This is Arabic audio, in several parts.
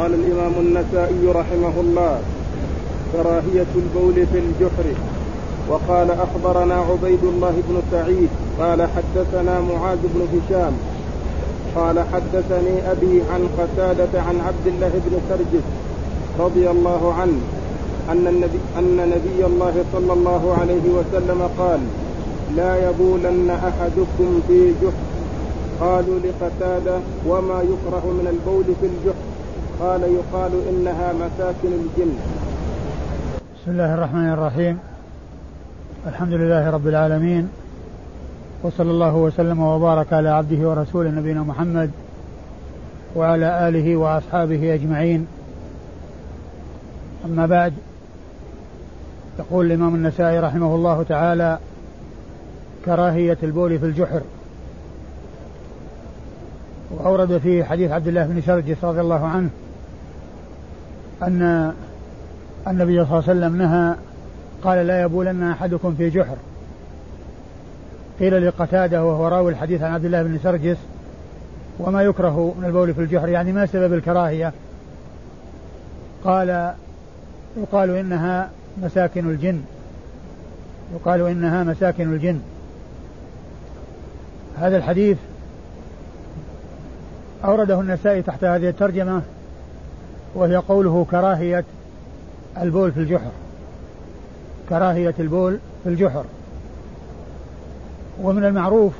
قال الإمام النسائي رحمه الله كراهية البول في الجحر. وقال أخبرنا عبيد الله بن سعيد قال حدثنا معاذ بن هشام قال حدثني أبي عن قتادة عن عبد الله بن سرجس رضي الله عنه أن النبي, أن نبي الله صلى الله عليه وسلم قال لا يبولن أحدكم في جحر. قالوا لقتادة وما يكره من البول في الجحر؟ قال يقال إنها مساكن الجن. بسم الله الرحمن الرحيم. الحمد لله رب العالمين. وصلى الله وسلم وبارك على عبده ورسوله نبينا محمد وعلى آله وأصحابه أجمعين. أما بعد يقول الإمام النسائي رحمه الله تعالى كراهية البول في الجحر. وأورد فيه حديث عبد الله بن شرجس رضي الله عنه أن النبي صلى الله عليه وسلم نهى قال لا يبولن أحدكم في جحر. قيل لقتادة وهو راوي الحديث عن عبد الله بن سرجس وما يكره من البول في الجحر يعني ما سبب الكراهية. قال يقال إنها مساكن الجن. يقال إنها مساكن الجن. هذا الحديث أورده النسائي تحت هذه الترجمة. وهي قوله كراهية البول في الجحر. كراهية البول في الجحر. ومن المعروف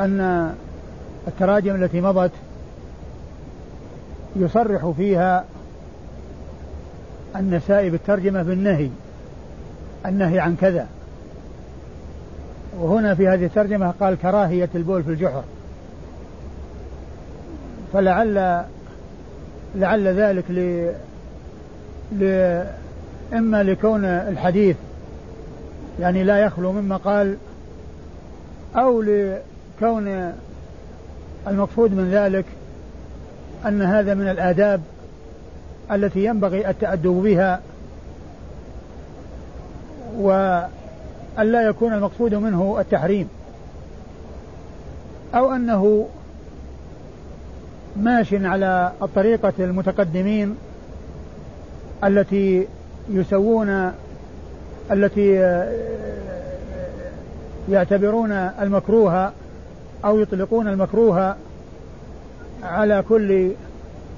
أن التراجم التي مضت يصرح فيها النسائي بالترجمة بالنهي النهي عن كذا. وهنا في هذه الترجمة قال كراهية البول في الجحر. فلعل لعل ذلك ل... ل... إما لكون الحديث يعني لا يخلو مما قال أو لكون المقصود من ذلك أن هذا من الآداب التي ينبغي التأدب بها وأن لا يكون المقصود منه التحريم أو أنه ماش على الطريقة المتقدمين التي يسوون التي يعتبرون المكروه أو يطلقون المكروه على كل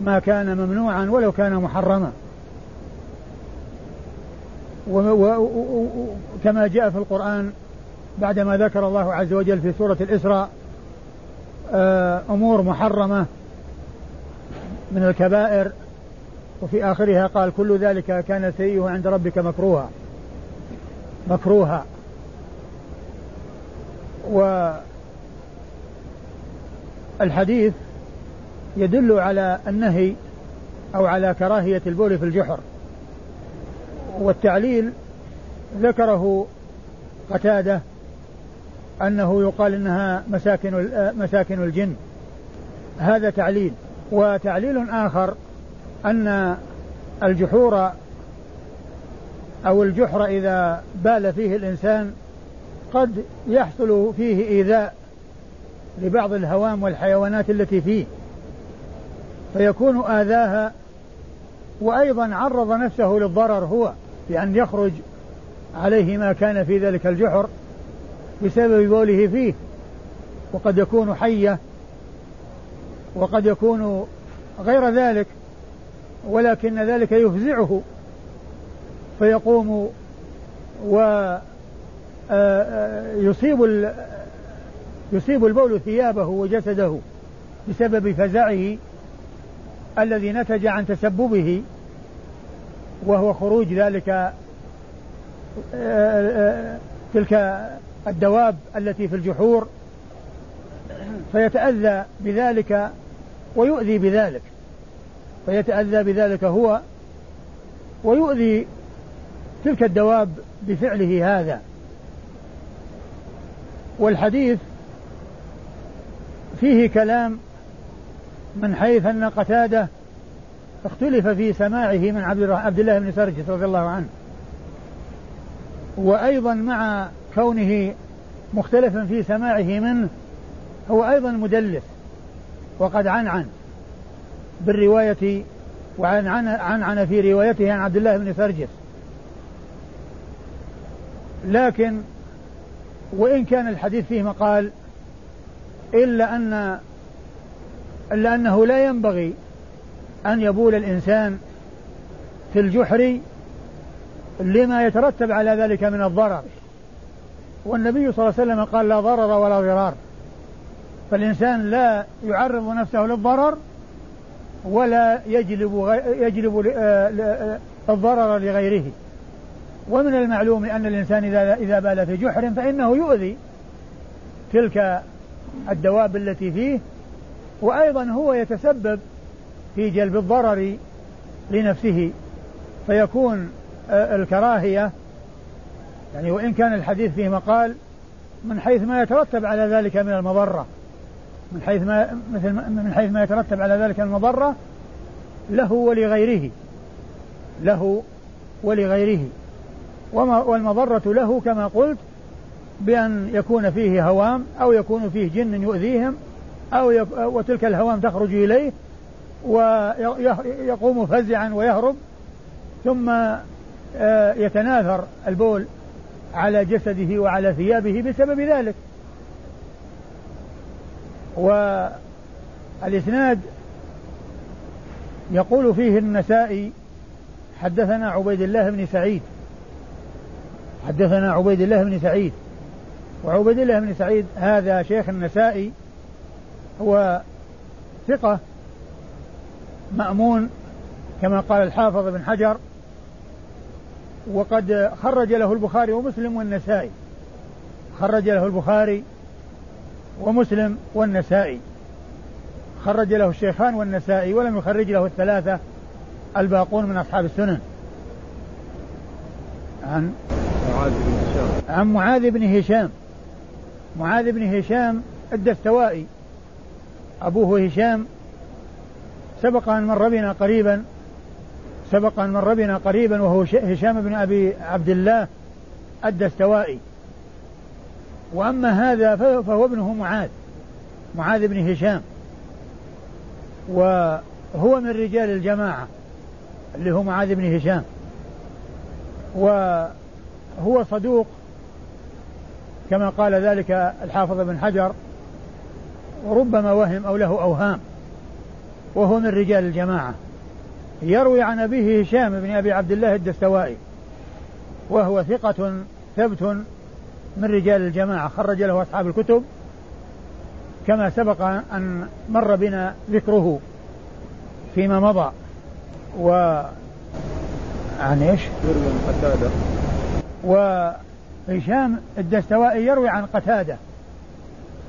ما كان ممنوعا ولو كان محرما. وكما جاء في القرآن بعدما ذكر الله عز وجل في سورة الإسراء آه، أمور محرمة من الكبائر وفي آخرها قال كل ذلك كان سيئه عند ربك مكروها مكروها. والحديث يدل على النهي أو على كراهية البول في الجحر. والتعليل ذكره قتادة أنه يقال إنها مساكن مساكن الجن. هذا تعليل. وتعليل آخر أن الجحور أو الجحر إذا بال فيه الإنسان قد يحصل فيه إيذاء لبعض الهوام والحيوانات التي فيه فيكون آذاها وأيضا عرض نفسه للضرر هو بأن يخرج عليه ما كان في ذلك الجحر بسبب بوله فيه وقد يكون حية وقد يكون غير ذلك ولكن ذلك يفزعه. فيقوم ويصيب آه، آه، يصيب البول ثيابه وجسده بسبب فزعه الذي نتج عن تسببه وهو خروج ذلك آه، تلك الدواب التي في الجحور. فيتأذى بذلك ويؤذي بذلك فيتأذى بذلك هو ويؤذي تلك الدواب بفعله هذا. والحديث فيه كلام من حيث أن قتادة اختلف في سماعه من عبد الله بن سرجس رضي الله عنه وأيضا مع كونه مختلفا في سماعه منه هو أيضا مدلس. وقد عنعن بالرواية وعن عن عن, عن في روايته عن عبد الله بن سرجس لكن وإن كان الحديث فيه مقال إلا أن إلا أنه لا ينبغي أن يبول الإنسان في الجحر لما يترتب على ذلك من الضرر. والنبي صلى الله عليه وسلم قال لا ضرر ولا ضرار. فالإنسان لا يعرض نفسه للضرر ولا يجلب يجلب آه، آه، الضرر لغيره. ومن المعلوم أن الإنسان إذا إذا بال في جحر فإنه يؤذي تلك الدواب التي فيه وأيضا هو يتسبب في جلب الضرر لنفسه. فيكون آه، الكراهية يعني وإن كان الحديث فيه مقال من حيث ما يترتب على ذلك من المضرة. من حيث ما مثل من حيث ما يترتب على ذلك المضرة له ولغيره. له ولغيره. وما والمضرة له كما قلت بأن يكون فيه هوام أو يكون فيه جن يؤذيهم أو وتلك الهوام تخرج إليه ويقوم فزعا ويهرب ثم آه، يتناثر البول على جسده وعلى ثيابه بسبب ذلك. والإسناد يقول فيه النسائي حدثنا عبيد الله بن سعيد. حدثنا عبيد الله بن سعيد. وعبيد الله بن سعيد هذا شيخ النسائي هو ثقة مأمون كما قال الحافظ بن حجر وقد خرج له البخاري ومسلم والنسائي. خرج له البخاري ومسلم والنسائي. خرج له الشيخان والنسائي ولم يخرج له الثلاثة الباقون من أصحاب السنن. عن معاذ بن هشام. عن معاذ بن هشام. معاذ بن هشام الدستوائي. أبوه هشام سبق أن مر بنا قريبا سبق أن مر بنا قريبا وهو هشام بن أبي عبد الله الدستوائي. وأما هذا فهو ابنه معاذ معاذ بن هشام. وهو من رجال الجماعة اللي هو معاذ بن هشام. وهو صدوق كما قال ذلك الحافظ بن حجر وربما وهم أو له أوهام. وهو من رجال الجماعة. يروي عن أبيه هشام بن أبي عبد الله الدستوائي وهو ثقة ثبت من رجال الجماعة خرج له أصحاب الكتب كما سبق أن مر بنا ذكره فيما مضى. و عن إيش؟ يروي عن قتادة الدستوائي يروي عن قتادة.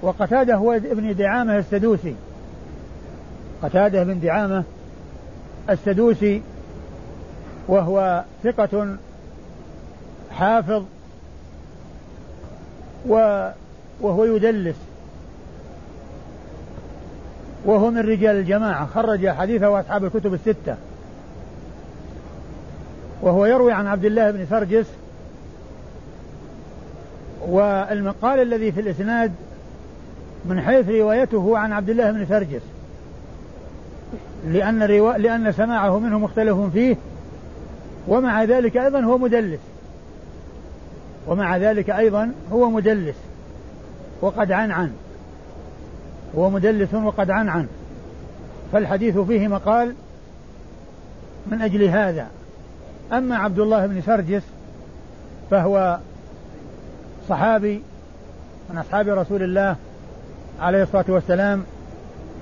وقتادة هو ابن دعامة السدوسي. قتادة بن دعامة السدوسي وهو ثقة حافظ وهو يدلس. وهو من رجال الجماعة. خرج حديثه أصحاب الكتب الستة. وهو يروي عن عبد الله بن سرجس. والمقال الذي في الإسناد من حيث روايته عن عبد الله بن سرجس. لأن روا... لأن سماعه منه مختلف فيه. ومع ذلك أيضا هو مدلس. ومع ذلك أيضا هو مدلس وقد عن عن. هو مدلس وقد عن عن. فالحديث فيه مقال من أجل هذا. أما عبد الله بن سرجس فهو صحابي من أصحاب رسول الله عليه الصلاة والسلام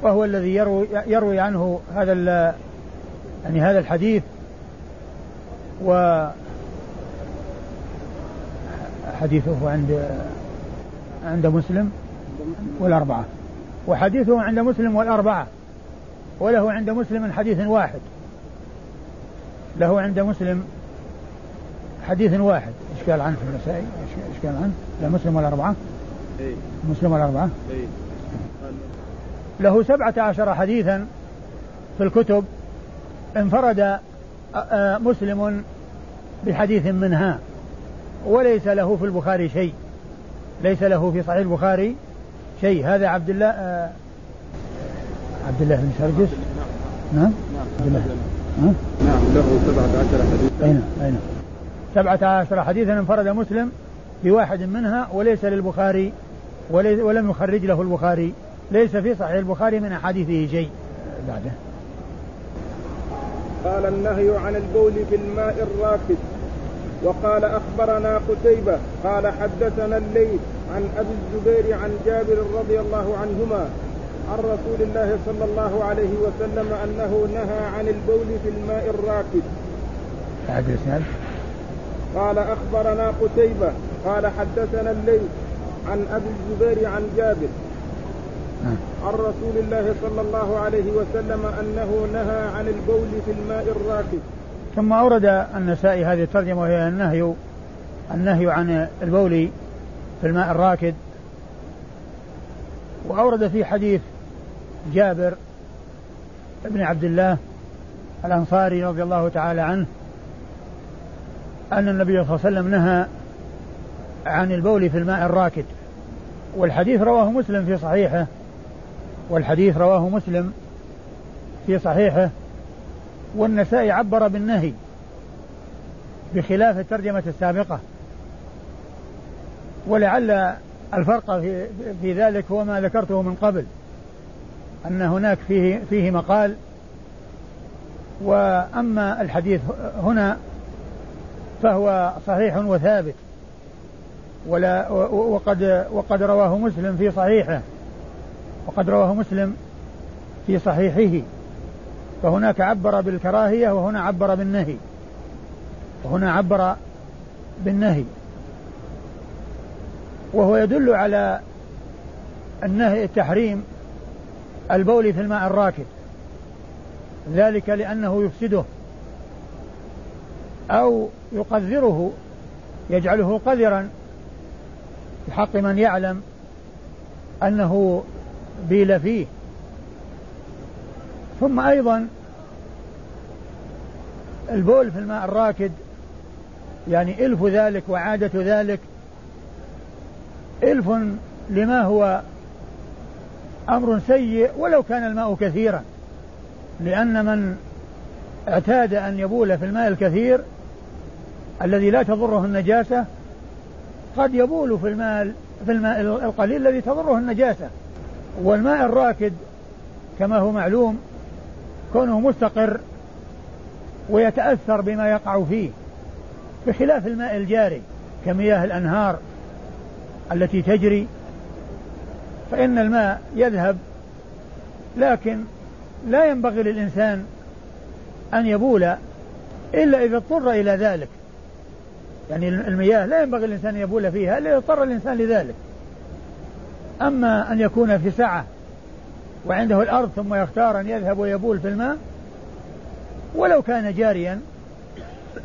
وهو الذي يروي, يروي عنه هذا يعني هذا الحديث و حديثه عند عند مسلم والأربعة. وحديثه عند مسلم والأربعة. وله عند مسلم حديث واحد. له عند مسلم حديث واحد. إيش قال عنه في النسائي؟ إيش قال عنه؟ لمسلم والأربعة؟ إيه؟ مسلم والأربعة؟ إيه؟ له سبعة عشر حديثا في الكتب انفرد مسلم بحديث منها. وليس له في البخاري شيء. ليس له في صحيح البخاري شيء. هذا عبد الله عبد الله بن سرجس. نعم. عبد الله. نعم له سبعة عشر حديثا. أين؟ أين؟ سبعة عشر حديثا انفرد مسلم بواحد منها وليس للبخاري ولم يخرج له البخاري. ليس في صحيح البخاري من أحاديثه شيء. بعده. قال النهي عن البول في الماء الراكد. وقال أخبرنا قتيبة قال حدثنا الليث عن أبي الزبير عن جابر رضي الله عنهما عن رسول الله صلى الله عليه وسلم أنه نهى عن البول في الماء الراكد. قال أخبرنا قتيبة قال حدثنا الليث عن أبي الزبير عن جابر نعم. عن رسول الله صلى الله عليه وسلم أنه نهى عن البول في الماء الراكد. ثم أورد النسائي هذه الترجمة وهي النهي النهي عن البول في الماء الراكد. وأورد في حديث جابر بن عبد الله الأنصاري رضي الله تعالى عنه أن النبي صلى الله عليه وسلم نهى عن البول في الماء الراكد. والحديث رواه مسلم في صحيحه والحديث رواه مسلم في صحيحه. والنسائي عبر بالنهي بخلاف الترجمة السابقة. ولعل الفرق في, في ذلك هو ما ذكرته من قبل أن هناك فيه فيه مقال. وأما الحديث هنا فهو صحيح وثابت ولا وقد وقد رواه مسلم في صحيحه وقد رواه مسلم في صحيحه. فهناك عبر بالكراهية وهنا عبر بالنهي. وهنا عبر بالنهي. وهو يدل على النهي التحريم البول في الماء الراكد. ذلك لأنه يفسده أو يقذره يجعله قذرا بحق من يعلم أنه بيل فيه. ثم أيضا البول في الماء الراكد يعني إلف ذلك وعادة ذلك إلف لما هو أمر سيء ولو كان الماء كثيرا لأن من اعتاد أن يبول في الماء الكثير الذي لا تضره النجاسة قد يبول في الماء في الماء القليل الذي تضره النجاسة والماء الراكد كما هو معلوم كونه مستقر ويتأثر بما يقع فيه بخلاف الماء الجاري كمياه الأنهار التي تجري فإن الماء يذهب لكن لا ينبغي للإنسان أن يبول إلا إذا اضطر إلى ذلك. يعني المياه لا ينبغي الإنسان أن يبول فيها إلا إذا اضطر الإنسان لذلك. أما أن يكون في سعة وعنده الأرض ثم يختار أن يذهب ويبول في الماء ولو كان جاريا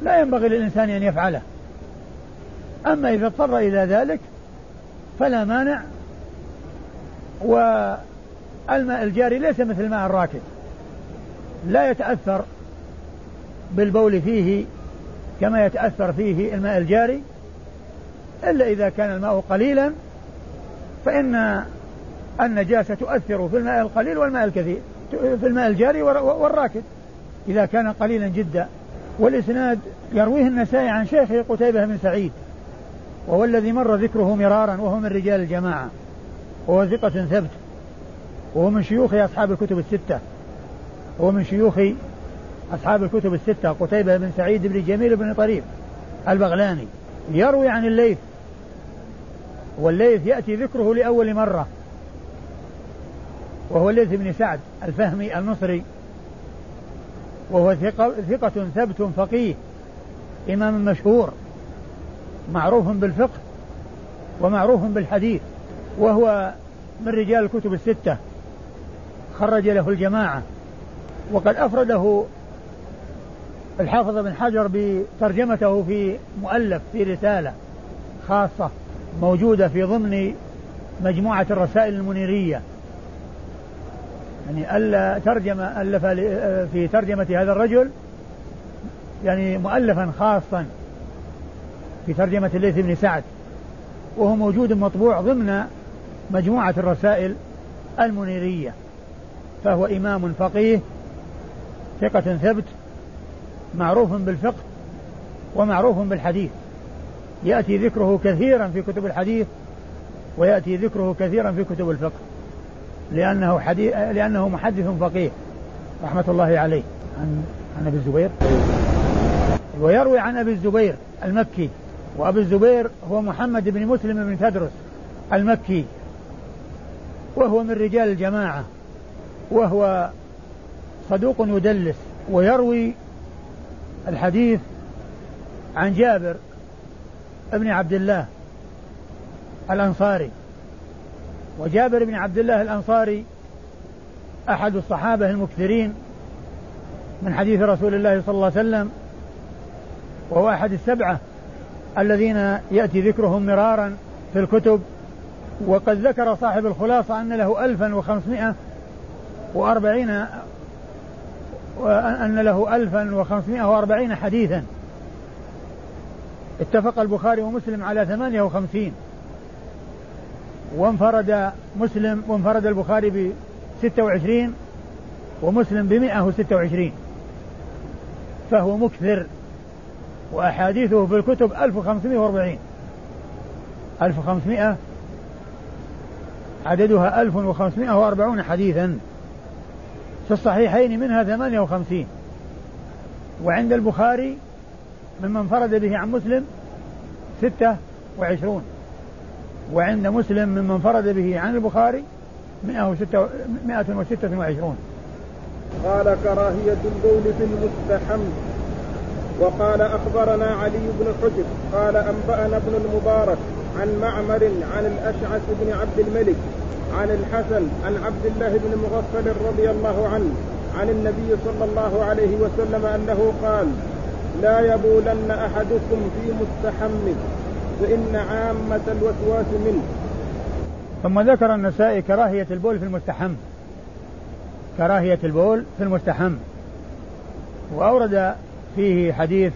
لا ينبغي للإنسان أن يفعله. أما إذا اضطر إلى ذلك فلا مانع والماء الجاري ليس مثل الماء الراكد. لا يتأثر بالبول فيه كما يتأثر فيه الماء الجاري إلا إذا كان الماء قليلا فإن النجاسة تؤثر في الماء القليل والماء الكثير في الماء الجاري والراكد. إذا كان قليلا جدا. والإسناد يرويه النسائي عن شيخه قتيبة بن سعيد وهو الذي مر ذكره مرارا وهو من رجال الجماعة وهو ثقة ثبت وهو من شيوخ أصحاب الكتب الستة هو من شيوخ أصحاب الكتب الستة قتيبة بن سعيد بن جميل بن طريف البغلاني. يروي عن الليث والليث يأتي ذكره لأول مرة. وهو الليث بن سعد الفهمي المصري. وهو ثقة, ثقة ثبت فقيه إمام مشهور معروف بالفقه ومعروف بالحديث وهو من رجال الكتب الستة. خرج له الجماعة. وقد أفرده الحافظ بن حجر بترجمته في مؤلف في رسالة خاصة موجودة في ضمن مجموعة الرسائل المنيرية. يعني ألا ترجم ألف في ترجمة هذا الرجل يعني مؤلفا خاصا في ترجمة الليث بن سعد وهو موجود مطبوع ضمن مجموعة الرسائل المنيرية فهو إمام فقيه ثقة ثبت معروف بالفقه ومعروف بالحديث. يأتي ذكره كثيرا في كتب الحديث ويأتي ذكره كثيرا في كتب الفقه. لأنه حديث لأنه محدث فقيه. رحمة الله عليه. عن عن أبي الزبير. ويروي عن أبي الزبير المكي. وأبي الزبير هو محمد بن مسلم بن تدرس المكي. وهو من رجال الجماعة. وهو صدوق يدلس. ويروي الحديث عن جابر ابن عبد الله الأنصاري. وجابر بن عبد الله الأنصاري أحد الصحابة المكثرين من حديث رسول الله صلى الله عليه وسلم وهو أحد السبعة الذين يأتي ذكرهم مرارا في الكتب وقد ذكر صاحب الخلاصة أن له ألفا وخمسمائة وأربعين أن له ألفا وخمسمائة وأربعين حديثا. اتفق البخاري ومسلم على ثمانية وخمسين. وانفرد مسلم وانفرد البخاري ب 26 ومسلم ب 126 فهو مكثر وأحاديثه في الكتب 1540 1500 عددها 1540 حديثا. في الصحيحين منها 58 وعند البخاري ممن فرد به عن مسلم 26 وعند مسلم ممن فرد به عن البخاري 126 قال كراهية البول في المستحم. وقال أخبرنا علي بن حجر قال أنبأنا ابن المبارك عن معمر عن الأشعث بن عبد الملك عن الحسن عن عبد الله بن مغفل رضي الله عنه عن النبي صلى الله عليه وسلم أنه قال لا يبولن أحدكم في مستحمه. فإن عامة الوسواس منه. ثم ذكر النسائي كراهية البول في المستحم. كراهية البول في المستحم. وأورد فيه حديث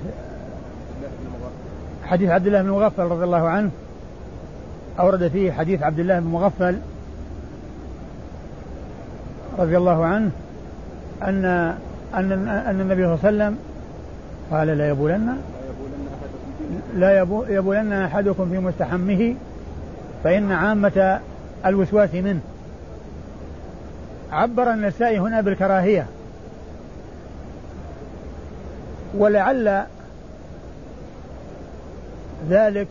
حديث عبد الله بن مغفل رضي الله عنه. أورد فيه حديث عبد الله بن مغفل رضي الله عنه أن أن أن النبي صلى الله عليه وسلم قال لا يبولن. لا يبولن أحدكم في مستحمه فإن عامة الوسواس منه. عبر النسائي هنا بالكراهية. ولعل ذلك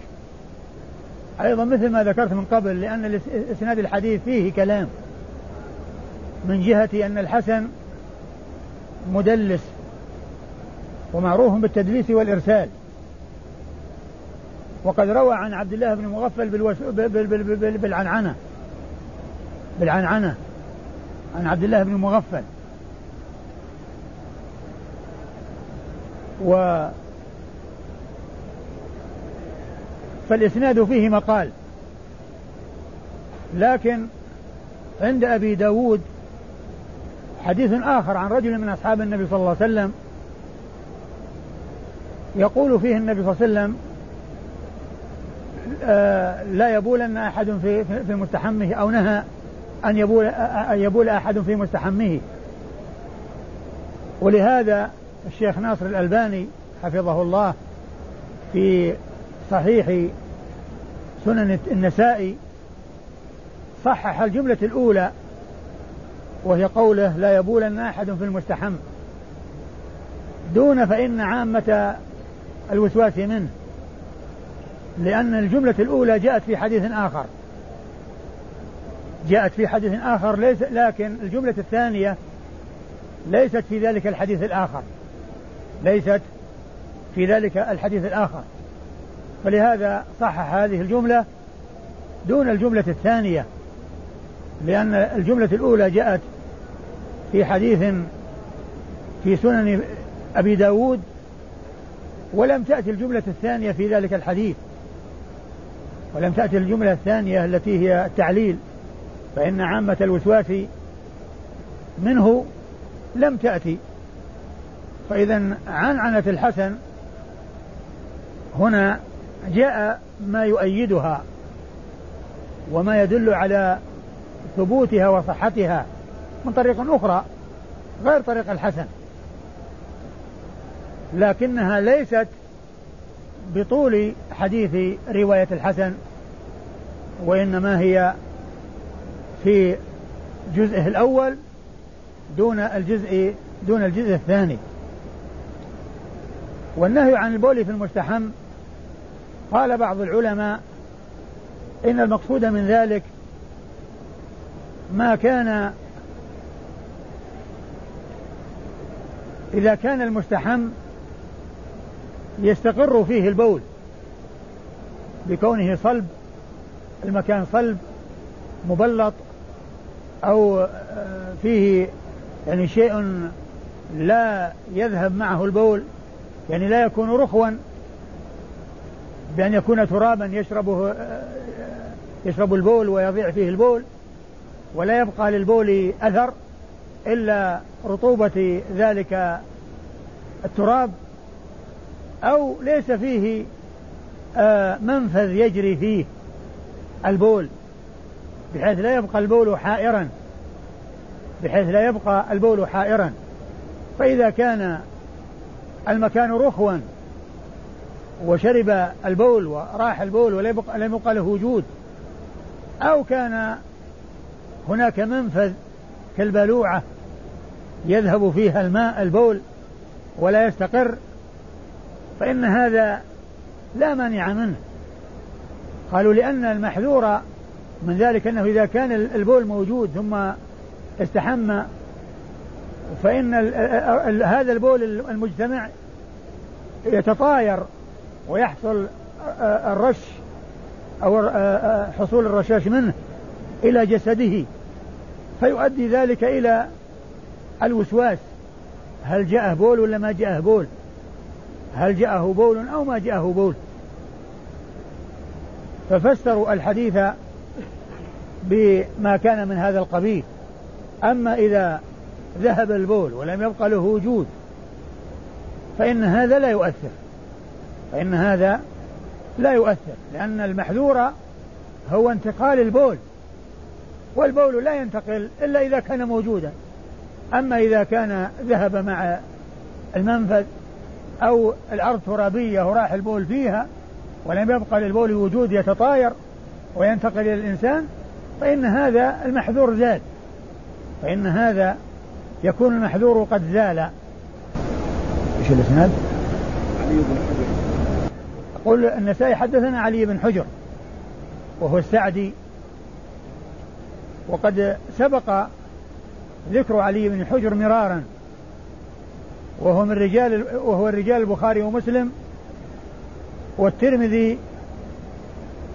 أيضا مثل ما ذكرت من قبل لأن إسناد الحديث فيه كلام. من جهة أن الحسن مدلس ومعروف بالتدليس والإرسال. وقد روى عن عبد الله بن مغفل. بالعنعنة. بالعنعنة. عن عبد الله بن مغفل. و فالإسناد فيه مقال. لكن عند أبي داود حديث آخر عن رجل من أصحاب النبي صلى الله عليه وسلم يقول فيه النبي صلى الله عليه وسلم لا يبولن أحد في في مستحمه أو نهى أن يبول أن يبول أحد في مستحمه. ولهذا الشيخ ناصر الألباني حفظه الله في صحيح سنن النسائي صحح الجملة الأولى وهي قوله لا يبولن أحد في المستحم. دون فإن عامة الوسواس منه. لأن الجملة الأولى جاءت في حديث آخر. جاءت في حديث آخر ليس لكن الجملة الثانية ليست في ذلك الحديث الآخر. ليست في ذلك الحديث الآخر. فلهذا صحح هذه الجملة دون الجملة الثانية لأن الجملة الأولى جاءت في حديث في سنن أبي داود ولم تأتي الجملة الثانية في ذلك الحديث. ولم تأتي الجملة الثانية التي هي التعليل فإن عامة الوسواس منه لم تأتي. فإذا عنعنة الحسن هنا جاء ما يؤيدها وما يدل على ثبوتها وصحتها من طريق أخرى غير طريق الحسن لكنها ليست بطول حديث رواية الحسن وإنما هي في جزئه الأول دون الجزء دون الجزء الثاني. والنهي عن البول في المستحم قال بعض العلماء إن المقصود من ذلك ما كان إذا كان المستحم يستقر فيه البول بكونه صلب المكان صلب مبلط أو آه، فيه يعني شيء لا يذهب معه البول يعني لا يكون رخوا بأن يكون ترابا يشربه آه، يشرب البول ويضيع فيه البول ولا يبقى للبول أثر إلا رطوبة ذلك التراب أو ليس فيه آه، منفذ يجري فيه البول بحيث لا يبقى البول حائرا. بحيث لا يبقى البول حائرا. فإذا كان المكان رخوا وشرب البول وراح البول ولم يبقى له وجود أو كان هناك منفذ كالبلوعة يذهب فيها الماء البول ولا يستقر فإن هذا لا مانع منه. قالوا لأن المحذور من ذلك أنه إذا كان البول موجود ثم استحمى فإن هذا البول المجتمع يتطاير ويحصل الرش أو حصول الرشاش منه إلى جسده فيؤدي ذلك إلى الوسواس. هل جاءه بول ولا ما جاءه بول؟ هل جاءه بول أو ما جاءه بول؟ ففسروا الحديث بما كان من هذا القبيل. أما إذا ذهب البول ولم يبقى له وجود فإن هذا لا يؤثر. فإن هذا لا يؤثر لأن المحذور هو انتقال البول والبول لا ينتقل إلا إذا كان موجودا. أما إذا كان ذهب مع المنفذ أو الأرض ترابية وراح البول فيها ولم يبقى للبول وجود يتطاير وينتقل إلى الإنسان فإن هذا المحذور زاد. فإن هذا يكون المحذور قد زال. إيش الإسناد؟ علي بن حجر. يقول النسائي حدثنا علي بن حجر وهو السعدي. وقد سبق ذكر علي بن حجر مرارا. وهو من رجال وهو الرجال البخاري ومسلم والترمذي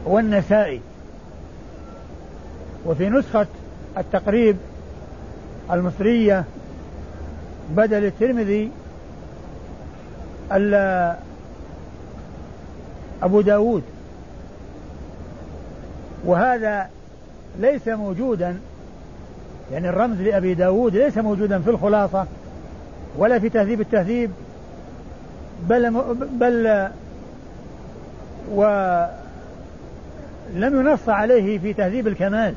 والنسائي. وفي نسخة التقريب المصرية بدل الترمذي أبو داود. وهذا ليس موجودا يعني الرمز لأبي داود ليس موجودا في الخلاصة ولا في تهذيب التهذيب بل بل ولم ينص عليه في تهذيب الكمال.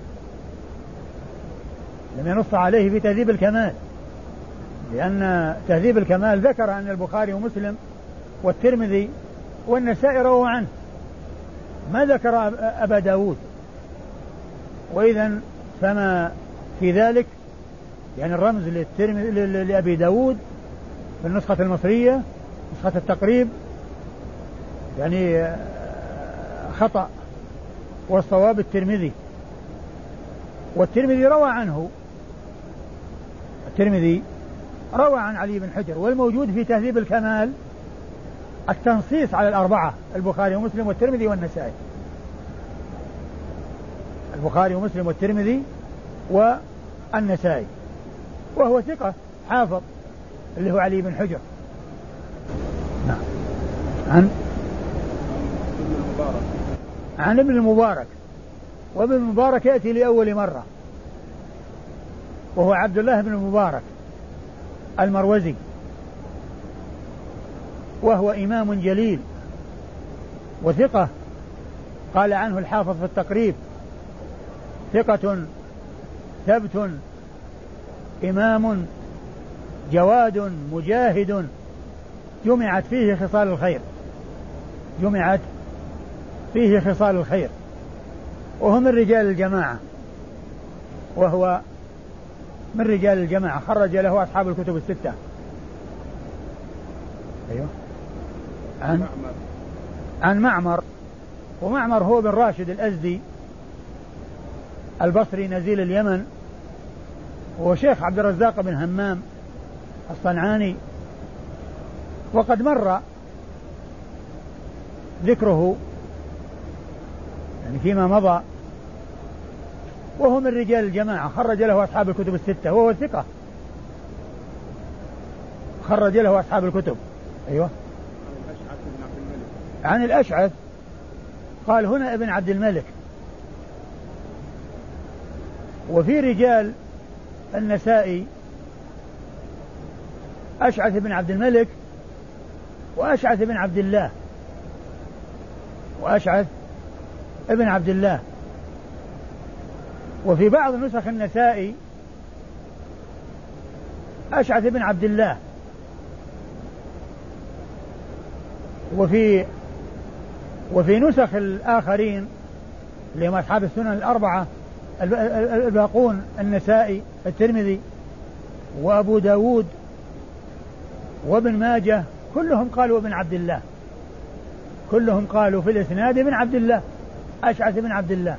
لم ينص عليه في تهذيب الكمال لأن تهذيب الكمال ذكر أن البخاري ومسلم والترمذي والنسائي رووا عنه ما ذكر أبا داود. وإذا فما في ذلك يعني الرمز لأبي داود في النسخة المصرية نسخة التقريب يعني خطأ والصواب الترمذي. والترمذي روى عنه الترمذي روى عن علي بن حجر والموجود في تهذيب الكمال التنصيص على الأربعة البخاري ومسلم والترمذي والنسائي. البخاري ومسلم والترمذي والنسائي. وهو ثقة حافظ اللي هو علي بن حجر. نعم. عن؟ عن ابن المبارك. وابن المبارك يأتي لأول مرة. وهو عبد الله بن المبارك المروزي. وهو إمام جليل وثقة. قال عنه الحافظ في التقريب. ثقة ثبت إمام جواد مجاهد جمعت فيه خصال الخير. جمعت فيه خصال الخير. وهو من رجال الجماعة. وهو من رجال الجماعة. خرج له أصحاب الكتب الستة. أيوه. عن عن معمر. ومعمر هو بن راشد الأزدي البصري نزيل اليمن. وهو شيخ عبد الرزاق بن همام الصنعاني وقد مر ذكره يعني فيما مضى وهو من رجال الجماعة خرج له أصحاب الكتب الستة وهو ثقة. خرج له أصحاب الكتب. أيوه. عن الأشعث. قال هنا ابن عبد الملك. وفي رجال النسائي أشعث بن عبد الملك وأشعث بن عبد الله. وأشعث ابن عبد الله. وفي بعض نسخ النسائي أشعث بن عبد الله. وفي وفي نسخ الآخرين اللي هم أصحاب السنن الأربعة الباقون النسائي الترمذي وأبو داود وابن ماجه كلهم قالوا ابن عبد الله. كلهم قالوا في الإسناد ابن عبد الله أشعث بن عبد الله.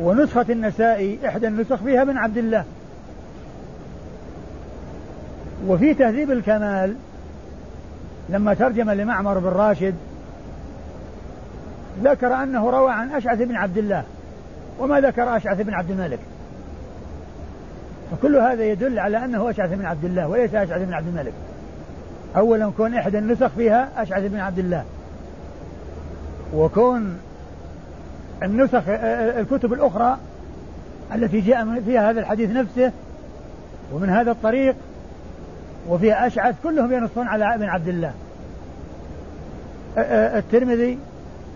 ونسخة النسائي إحدى النسخ فيها ابن عبد الله. وفي تهذيب الكمال لما ترجم لمعمر بن راشد ذكر أنه روى عن أشعث بن عبد الله. وما ذكر أشعث بن عبد الملك. فكل هذا يدل على أنه أشعث بن عبد الله وليس أشعث بن عبد الملك. أولا كون إحدى النسخ فيها أشعث بن عبد الله. وكون النسخ الكتب الأخرى التي جاء فيها هذا الحديث نفسه ومن هذا الطريق وفيها أشعث كلهم ينصون على ابن عبد الله. الترمذي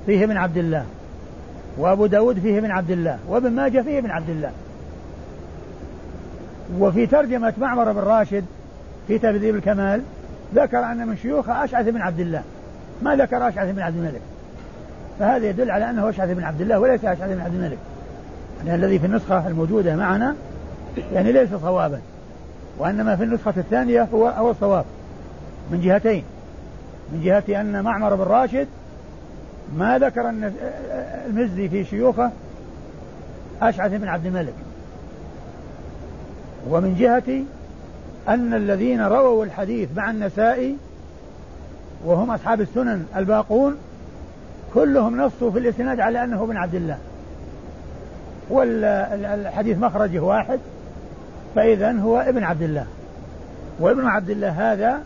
فيه ابن عبد الله. وأبو داود فيه ابن عبد الله وابن ماجه فيه ابن عبد الله. وفي ترجمة معمر بن راشد في تهذيب الكمال ذكر أن من شيوخه أشعث بن عبد الله. ما ذكر أشعث بن عبد الملك. فهذا يدل على أنه أشعث بن عبد الله وليس أشعث بن عبد الملك. يعني الذي في النسخة الموجودة معنا يعني ليس صوابا. وإنما في النسخة الثانية هو هو الصواب. من جهتين. من جهة أن معمر بن راشد ما ذكر المزي في شيوخه أشعث بن عبد الملك. ومن جهة أن الذين رووا الحديث مع النسائي وهم أصحاب السنن الباقون كلهم نصوا في الإسناد على أنه ابن عبد الله. والحديث مخرجه واحد فإذا هو ابن عبد الله. وابن عبد الله هذا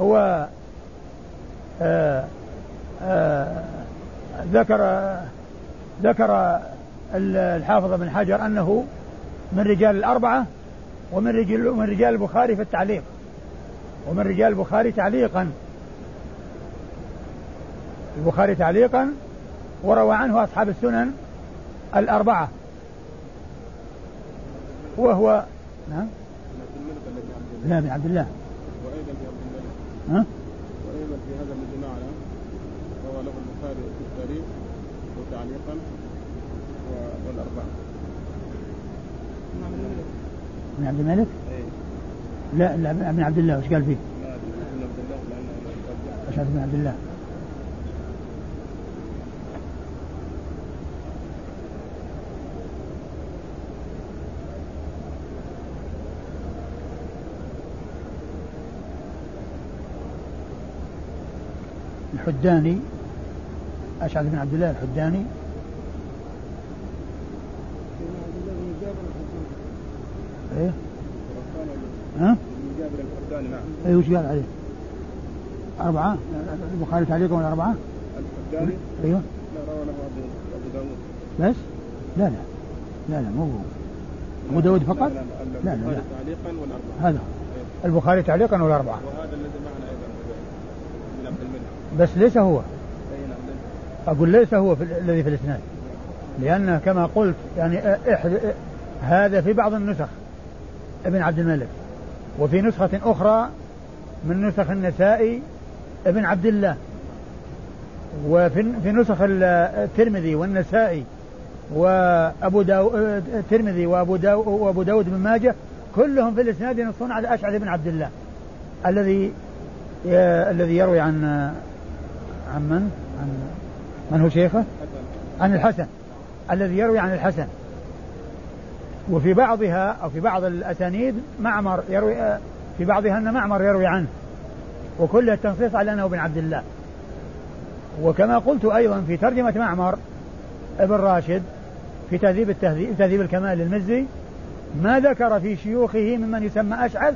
هو آه، ذكر ذكر الحافظ بن حجر أنه من رجال الأربعة ومن رجال من رجال البخاري في التعليق ومن رجال البخاري تعليقا. البخاري تعليقا وروى عنه أصحاب السنن الأربعة. وهو نعم. لا بن عبد الله. وأيضا في عبد الله ها؟ وأيضا في هذا الذي معنا روى له البخاري في التاريخ وتعليقا والأربعة بن عبد الملك؟ إيه. لا لا بن عبد الله وش قال فيه؟ لا بن عبد الله لأنه أشهد بن عبد الله الحداني أشعث بن عبد الله الحداني. إيه؟ ها؟ جابر الحداني نعم إيه وش قال عليه؟ أربعة؟ البخاري تعليقا ولا أربعة؟ الحداني؟ أيوه. لا روى له أبو داوود بس؟ لا لا. لا لا مو هو. أبو داوود فقط؟ لا لا لا. تعليقا والأربعة هذا. البخاري تعليقا والأربعة وهذا الذي معنا بس ليس هو. أقول ليس هو في الذي في الإسناد لأن كما قلت يعني هذا في بعض النسخ ابن عبد الملك وفي نسخة أخرى من نسخ النسائي ابن عبد الله وفي في نسخ الترمذي والنسائي وأبو داو الترمذي وأبو داو وأبو داود بن ماجه كلهم في الإسناد ينصون على أشعث بن عبد الله الذي الذي يروي عن عن من؟ عن من هو شيخه؟ عن الحسن. الذي يروي عن الحسن. وفي بعضها أو في بعض الأسانيد معمر يروي في بعضها أن معمر يروي عنه. وكل التنصيص على أنه ابن عبد الله. وكما قلت أيضا في ترجمة معمر ابن راشد في تهذيب التهذيب تهذيب الكمال للمزي ما ذكر في شيوخه ممن يسمى أشعث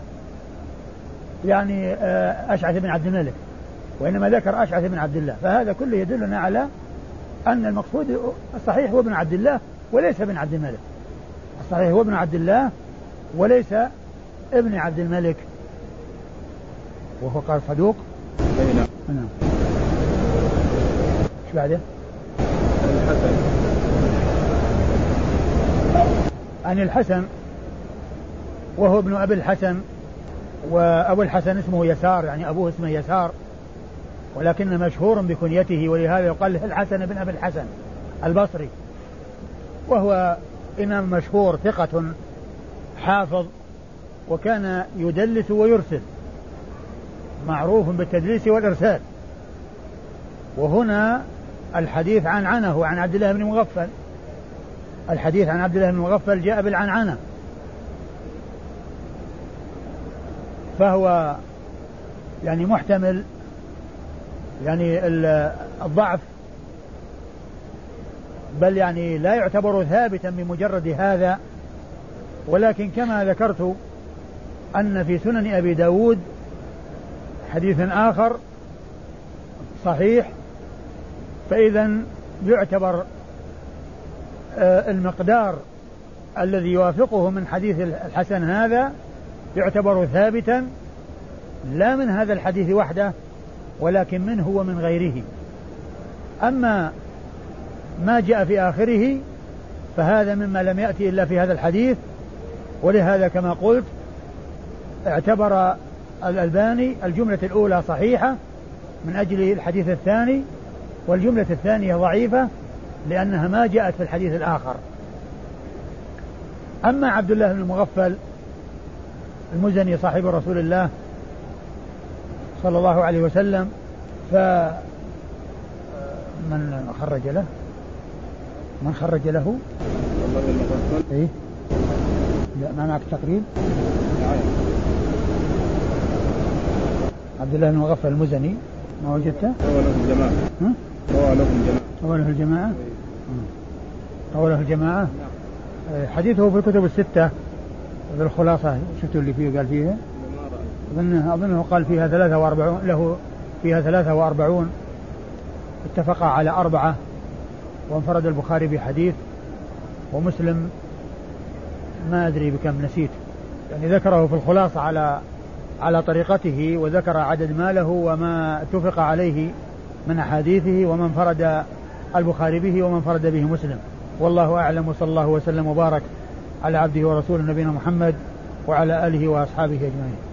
يعني آه، أشعث بن عبد الملك. وإنما ذكر أشعث بن عبد الله. فهذا كله يدلنا على أن المقصود الصحيح هو ابن عبد الله وليس ابن عبد الملك. الصحيح هو ابن عبد الله وليس ابن عبد الملك. وهو قال صدوق. نعم. نعم. إيش بعده؟ الحسن. عن الحسن. وهو ابن أبي الحسن. وأبو الحسن اسمه يسار يعني أبوه اسمه يسار. ولكن مشهور بكنيته ولهذا يقال له الحسن بن أبي الحسن البصري. وهو إمام مشهور ثقة حافظ وكان يدلس ويرسل. معروف بالتدليس والإرسال. وهنا الحديث عن عنه عن عبد الله بن مغفل. الحديث عن عبد الله بن مغفل جاء بالعنعنة. فهو يعني محتمل يعني الضعف بل يعني لا يعتبر ثابتا بمجرد هذا. ولكن كما ذكرت أن في سنن أبي داود حديث آخر صحيح فإذا يعتبر آه، المقدار الذي يوافقه من حديث الحسن هذا يعتبر ثابتا لا من هذا الحديث وحده. ولكن منه ومن غيره. أما ما جاء في آخره فهذا مما لم يأتي إلا في هذا الحديث. ولهذا كما قلت اعتبر الألباني الجملة الأولى صحيحة من أجل الحديث الثاني والجملة الثانية ضعيفة لأنها ما جاءت في الحديث الآخر. أما عبد الله بن المغفل المزني صاحب رسول الله صلى الله عليه وسلم ف من خرج له من خرج له إيه لا ما معك تقريب عبد الله بن مغفل المزني ما وجدته؟ روى له الجماعة ها؟ روى له الجماعة روى له الجماعة؟ روى له الجماعة؟ حديثه في الكتب الستة في الخلاصة شفتوا اللي فيه قال فيها؟ أظنه أظنه قال فيها ثلاثة وأربعون له فيها ثلاثة وأربعون. اتفق على أربعة. وانفرد البخاري بحديث. ومسلم ما أدري بكم نسيت. يعني ذكره في الخلاصة على على طريقته وذكر عدد ما له وما اتفق عليه من أحاديثه ومن فرد البخاري به ومن فرد به مسلم. والله أعلم وصلى الله وسلم وبارك على عبده ورسوله نبينا محمد وعلى آله وأصحابه أجمعين.